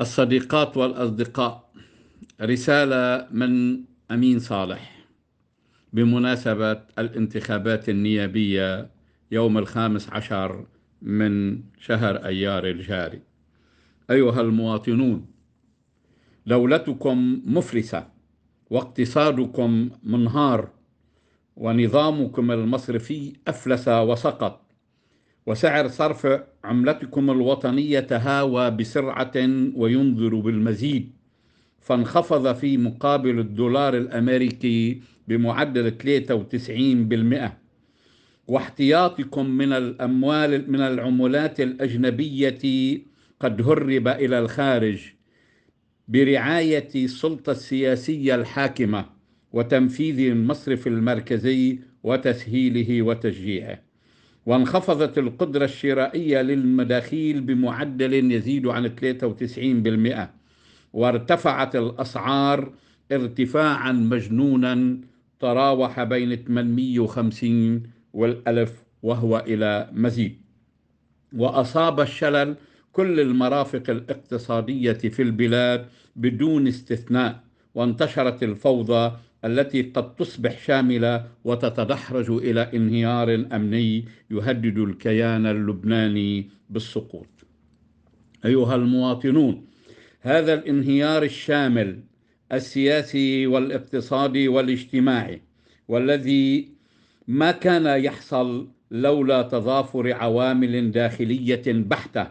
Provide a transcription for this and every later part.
الصديقات والأصدقاء رسالة من أمين صالح. بمناسبة الانتخابات النيابية يوم الخامس عشر من شهر أيار الجاري. أيها المواطنون دولتكم مفلسة واقتصادكم منهار ونظامكم المصرفي أفلس وسقط. وسعر صرف عملتكم الوطنية تهاوى بسرعة وينذر بالمزيد. فانخفض في مقابل الدولار الأمريكي بمعدل 93% واحتياطكم من الأموال من العملات الأجنبية قد هرب إلى الخارج برعاية السلطة السياسية الحاكمة وتنفيذ المصرف المركزي وتسهيله وتشجيعه. وانخفضت القدرة الشرائية للمداخيل بمعدل يزيد عن 93% وارتفعت الأسعار ارتفاعا مجنونا تراوح بين 850 والألف وهو إلى مزيد. وأصاب الشلل كل المرافق الاقتصادية في البلاد بدون استثناء وانتشرت الفوضى التي قد تصبح شاملة وتتدحرج إلى انهيار أمني يهدد الكيان اللبناني بالسقوط. أيها المواطنون هذا الانهيار الشامل السياسي والاقتصادي والاجتماعي والذي ما كان يحصل لولا تضافر عوامل داخلية بحتة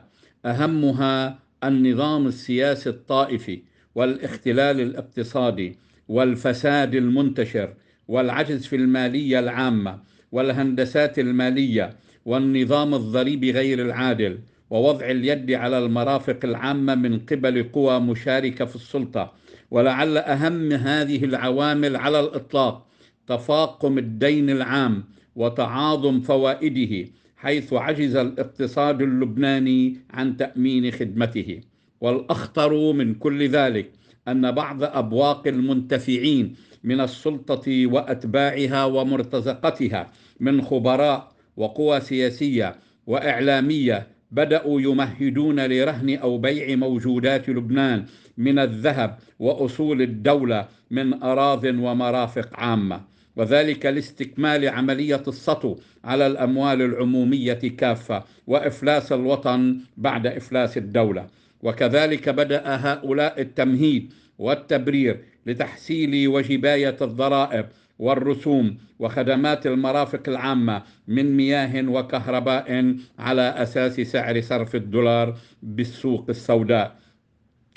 أهمها النظام السياسي الطائفي والاختلال الاقتصادي والفساد المنتشر والعجز في المالية العامة والهندسات المالية والنظام الضريبي غير العادل ووضع اليد على المرافق العامة من قبل قوى مشاركة في السلطة. ولعل أهم هذه العوامل على الإطلاق تفاقم الدين العام وتعاظم فوائده حيث عجز الاقتصاد اللبناني عن تأمين خدمته. والأخطر من كل ذلك أن بعض أبواق المنتفعين من السلطة وأتباعها ومرتزقتها من خبراء وقوى سياسية وإعلامية بدأوا يمهدون لرهن أو بيع موجودات لبنان من الذهب وأصول الدولة من أراض ومرافق عامة. وذلك لاستكمال عملية السطو على الأموال العمومية كافة وإفلاس الوطن بعد إفلاس الدولة. وكذلك بدأ هؤلاء التمهيد والتبرير لتحصيل وجباية الضرائب والرسوم وخدمات المرافق العامة من مياه وكهرباء على أساس سعر صرف الدولار بالسوق السوداء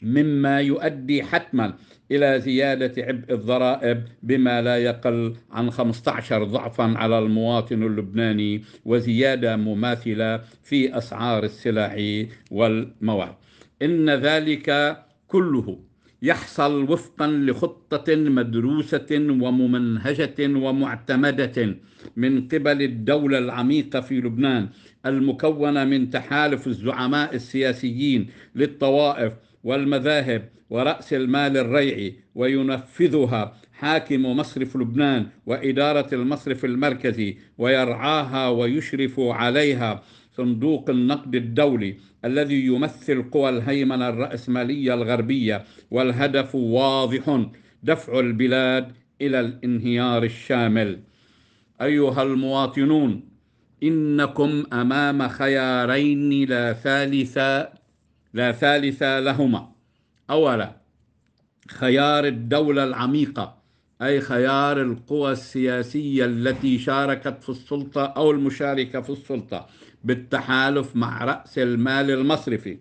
مما يؤدي حتما إلى زيادة عبء الضرائب بما لا يقل عن 15 ضعفا على المواطن اللبناني وزيادة مماثلة في أسعار السلع والمواد. إن ذلك كله يحصل وفقا لخطة مدروسة وممنهجة ومعتمدة من قبل الدولة العميقة في لبنان المكونة من تحالف الزعماء السياسيين للطوائف والمذاهب ورأس المال الريعي وينفذها حاكم مصرف لبنان وإدارة المصرف المركزي ويرعاها ويشرف عليها صندوق النقد الدولي الذي يمثل قوى الهيمنة الرأسمالية الغربية والهدف واضح دفع البلاد إلى الانهيار الشامل. أيها المواطنون إنكم أمام خيارين لا ثالث لا ثالث لهما أولا خيار الدولة العميقة أي خيار القوى السياسية التي شاركت في السلطة أو المشاركة في السلطة بالتحالف مع رأس المال المصرفي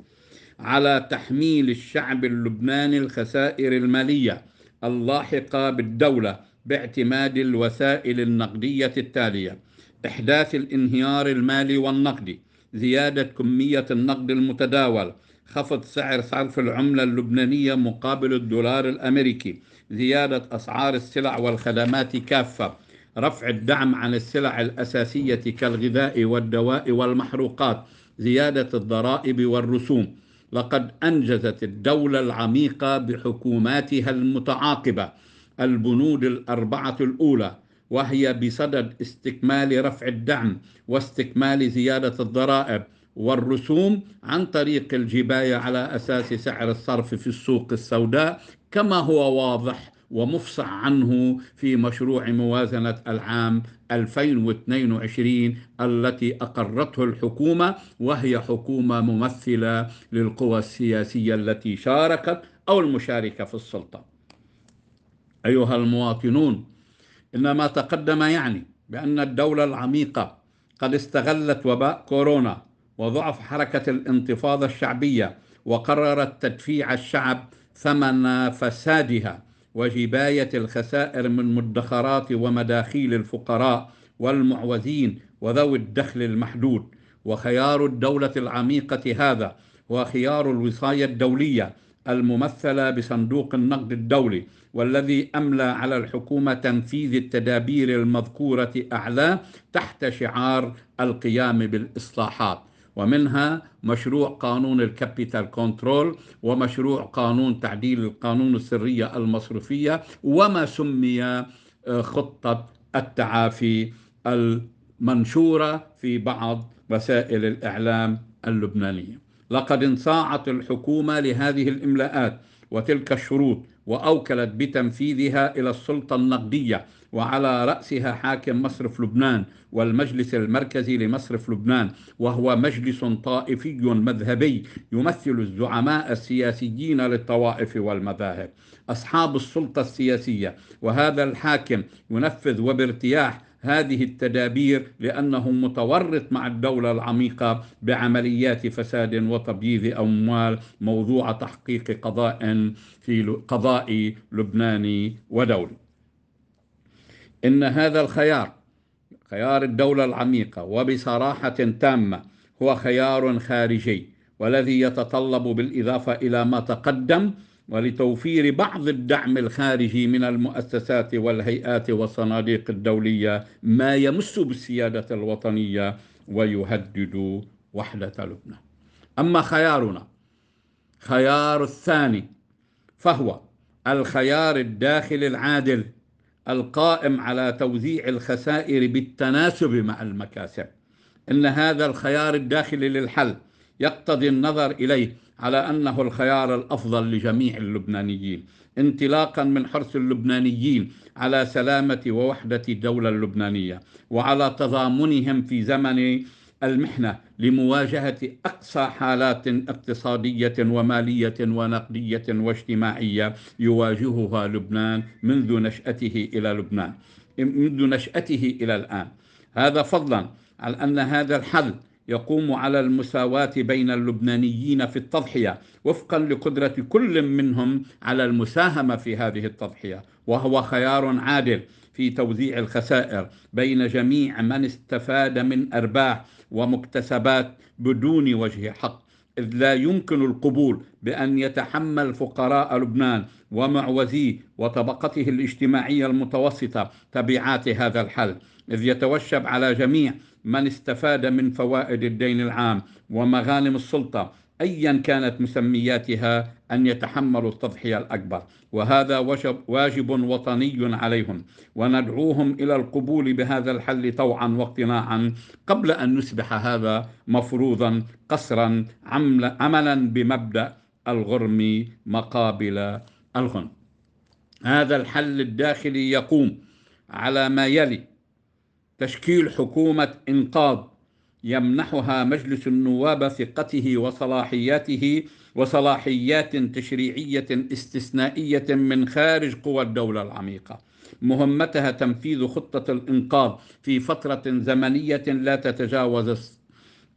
على تحميل الشعب اللبناني الخسائر المالية اللاحقة بالدولة باعتماد الوسائل النقدية التالية. إحداث الانهيار المالي والنقدي زيادة كمية النقد المتداول خفض سعر صرف العملة اللبنانية مقابل الدولار الأمريكي زيادة أسعار السلع والخدمات كافة. رفع الدعم عن السلع الأساسية كالغذاء والدواء والمحروقات. زيادة الضرائب والرسوم. لقد أنجزت الدولة العميقة بحكوماتها المتعاقبة البنود الأربعة الأولى وهي بصدد استكمال رفع الدعم واستكمال زيادة الضرائب. والرسوم عن طريق الجباية على أساس سعر الصرف في السوق السوداء كما هو واضح ومفصح عنه في مشروع موازنة العام 2022 التي أقرته الحكومة وهي حكومة ممثلة للقوى السياسية التي شاركت أو المشاركة في السلطة. أيها المواطنون إن ما تقدم يعني بأن الدولة العميقة قد استغلت وباء كورونا وضعف حركة الانتفاضة الشعبية وقررت تدفيع الشعب ثمن فسادها وجباية الخسائر من مدخرات ومداخيل الفقراء والمعوزين وذوي الدخل المحدود. وخيار الدولة العميقة هذا هو خيار الوصاية الدولية الممثلة بصندوق النقد الدولي والذي أملى على الحكومة تنفيذ التدابير المذكورة أعلاه تحت شعار القيام بالإصلاحات. ومنها مشروع قانون ال capital control ومشروع قانون تعديل القانون السرية المصرفية وما سمي آه، خطة التعافي المنشورة في بعض وسائل الإعلام اللبنانية. لقد انصاعت الحكومة لهذه الإملاءات وتلك الشروط وأوكلت بتنفيذها إلى السلطة النقدية وعلى رأسها حاكم مصرف لبنان والمجلس المركزي لمصرف لبنان وهو مجلس طائفي مذهبي يمثل الزعماء السياسيين للطوائف والمذاهب. أصحاب السلطة السياسية وهذا الحاكم ينفذ وبارتياح هذه التدابير لأنه متورط مع الدولة العميقة بعمليات فساد وتبييض أموال موضوع تحقيق قضاء في قضاء لبناني ودولي. إن هذا الخيار خيار الدولة العميقة وبصراحة تامة هو خيار خارجي والذي يتطلب بالإضافة إلى ما تقدم ولتوفير بعض الدعم الخارجي من المؤسسات والهيئات والصناديق الدولية ما يمس بالسيادة الوطنية ويهدد وحدة لبنان. أما خيارنا خيار الثاني فهو الخيار الداخلي العادل القائم على توزيع الخسائر بالتناسب مع المكاسب. إن هذا الخيار الداخلي للحل يقتضي النظر إليه على أنه الخيار الأفضل لجميع اللبنانيين انطلاقا من حرص اللبنانيين على سلامة ووحدة الدولة اللبنانية وعلى تضامنهم في زمن المحنة لمواجهة أقصى حالات اقتصادية ومالية ونقدية واجتماعية يواجهها لبنان منذ نشأته إلى لبنان منذ نشأته إلى الآن. هذا فضلا على أن هذا الحل يقوم على المساواة بين اللبنانيين في التضحية وفقا لقدرة كل منهم على المساهمة في هذه التضحية. وهو خيار عادل في توزيع الخسائر بين جميع من استفاد من أرباح ومكتسبات بدون وجه حق. إذ لا يمكن القبول بأن يتحمل فقراء لبنان ومعوزيه وطبقته الاجتماعية المتوسطة تبعات هذا الحل. إذ يتوشب على جميع من استفاد من فوائد الدين العام ومغانم السلطة ايا كانت مسمياتها أن يتحملوا التضحية الأكبر. وهذا واجب وطني عليهم وندعوهم إلى القبول بهذا الحل طوعا واقتناعا قبل أن يصبح هذا مفروضا قصرا عملا بمبدأ الغرم مقابل الغنم. هذا الحل الداخلي يقوم على ما يلي تشكيل حكومة إنقاذ. يمنحها مجلس النواب ثقته وصلاحياته وصلاحيات تشريعية استثنائية من خارج قوى الدولة العميقة. مهمتها تنفيذ خطة الإنقاذ في فترة زمنية لا تتجاوز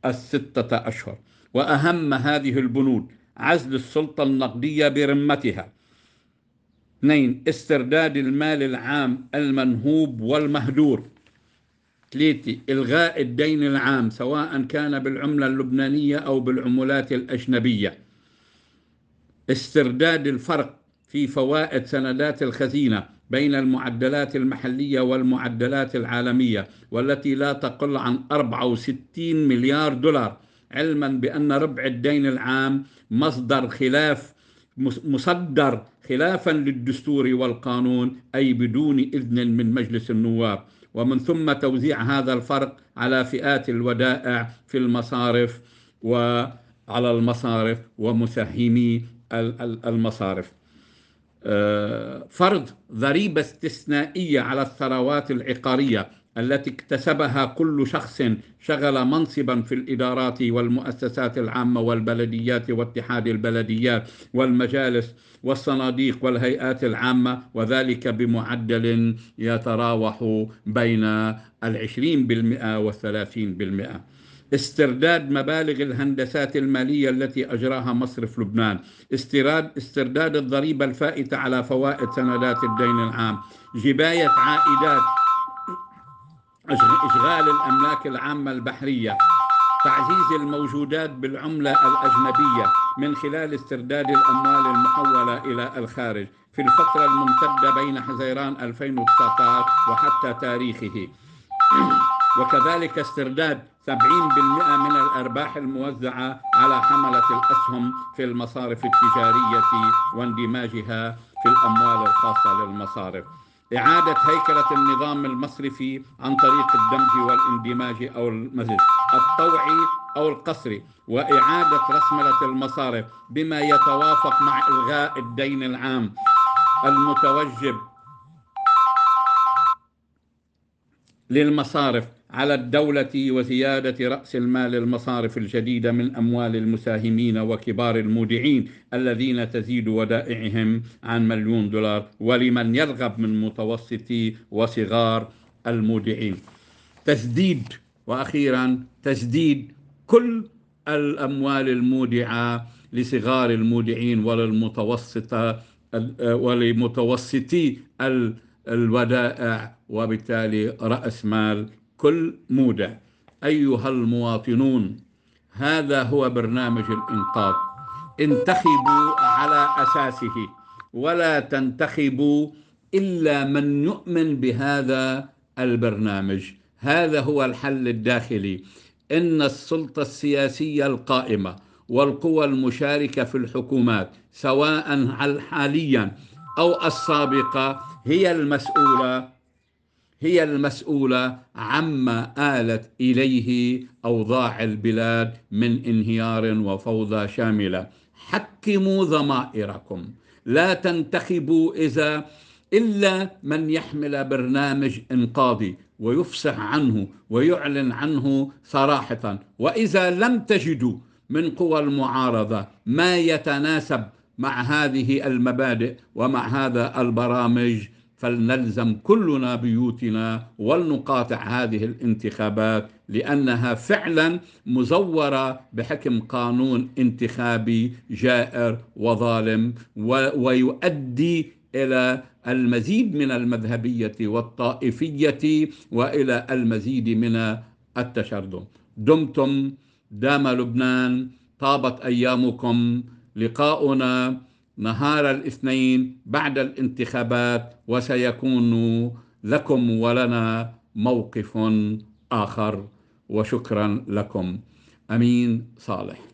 الستة أشهر. وأهم هذه البنود عزل السلطة النقدية برمتها. اثنين استرداد المال العام المنهوب والمهدور ثلاثة إلغاء الدين العام سواء كان بالعملة اللبنانية أو بالعملات الأجنبية. استرداد الفرق في فوائد سندات الخزينة بين المعدلات المحلية والمعدلات العالمية والتي لا تقل عن 64 مليار دولار علما بأن ربع الدين العام مصدر خلاف مصدر خلافا للدستور والقانون أي بدون إذن من مجلس النواب. ومن ثم توزيع هذا الفرق على فئات الودائع في المصارف وعلى المصارف ومساهمي المصارف. آه، فرض ضريبة استثنائية على الثروات العقارية التي اكتسبها كل شخص شغل منصبا في الإدارات والمؤسسات العامة والبلديات واتحاد البلديات والمجالس والصناديق والهيئات العامة وذلك بمعدل يتراوح بين العشرين بالمئة والثلاثين بالمئة. استرداد مبالغ الهندسات المالية التي أجراها مصرف لبنان. استيراد استرداد الضريبة الفائتة على فوائد سندات الدين العام. جباية عائدات إشغال الأملاك العامة البحرية تعزيز الموجودات بالعملة الأجنبية من خلال استرداد الأموال المحولة إلى الخارج في الفترة الممتدة بين حزيران 2019 وحتى تاريخه. وكذلك استرداد 70% من الأرباح الموزعة على حملة الأسهم في المصارف التجارية واندماجها في الأموال الخاصة للمصارف. إعادة هيكلة النظام المصرفي عن طريق الدمج والاندماج أو المزج الطوعي أو القصري وإعادة رسملة المصارف بما يتوافق مع إلغاء الدين العام المتوجب للمصارف. على الدولة وزيادة رأس المال المصارف الجديدة من أموال المساهمين وكبار المودعين الذين تزيد ودائعهم عن مليون دولار ولمن يرغب من متوسطي وصغار المودعين. تسديد وأخيرا تسديد كل الأموال المودعة لصغار المودعين وللمتوسطة ولمتوسطي الودائع وبالتالي رأس مال كل مودع أيها المواطنون هذا هو برنامج الإنقاذ. انتخبوا على أساسه. ولا تنتخبوا إلا من يؤمن بهذا البرنامج. هذا هو الحل الداخلي. إن السلطة السياسية القائمة والقوى المشاركة في الحكومات سواء حاليا أو السابقة هي المسؤولة هي المسؤولة عما آلت إليه أوضاع البلاد من انهيار وفوضى شاملة. حكموا ضمائركم. لا تنتخبوا إذا إلا من يحمل برنامج إنقاذي ويفصح عنه ويعلن عنه صراحة. وإذا لم تجدوا من قوى المعارضة ما يتناسب مع هذه المبادئ ومع هذا البرامج فلنلزم كلنا بيوتنا ولنقاطع هذه الانتخابات لأنها فعلا مزورة بحكم قانون انتخابي جائر وظالم ويؤدي إلى المزيد من المذهبية والطائفية وإلى المزيد من التشرذم دمتم دام لبنان طابت أيامكم. لقاؤنا نهار الاثنين بعد الانتخابات وسيكون لكم ولنا موقف آخر وشكرا لكم. أمين صالح.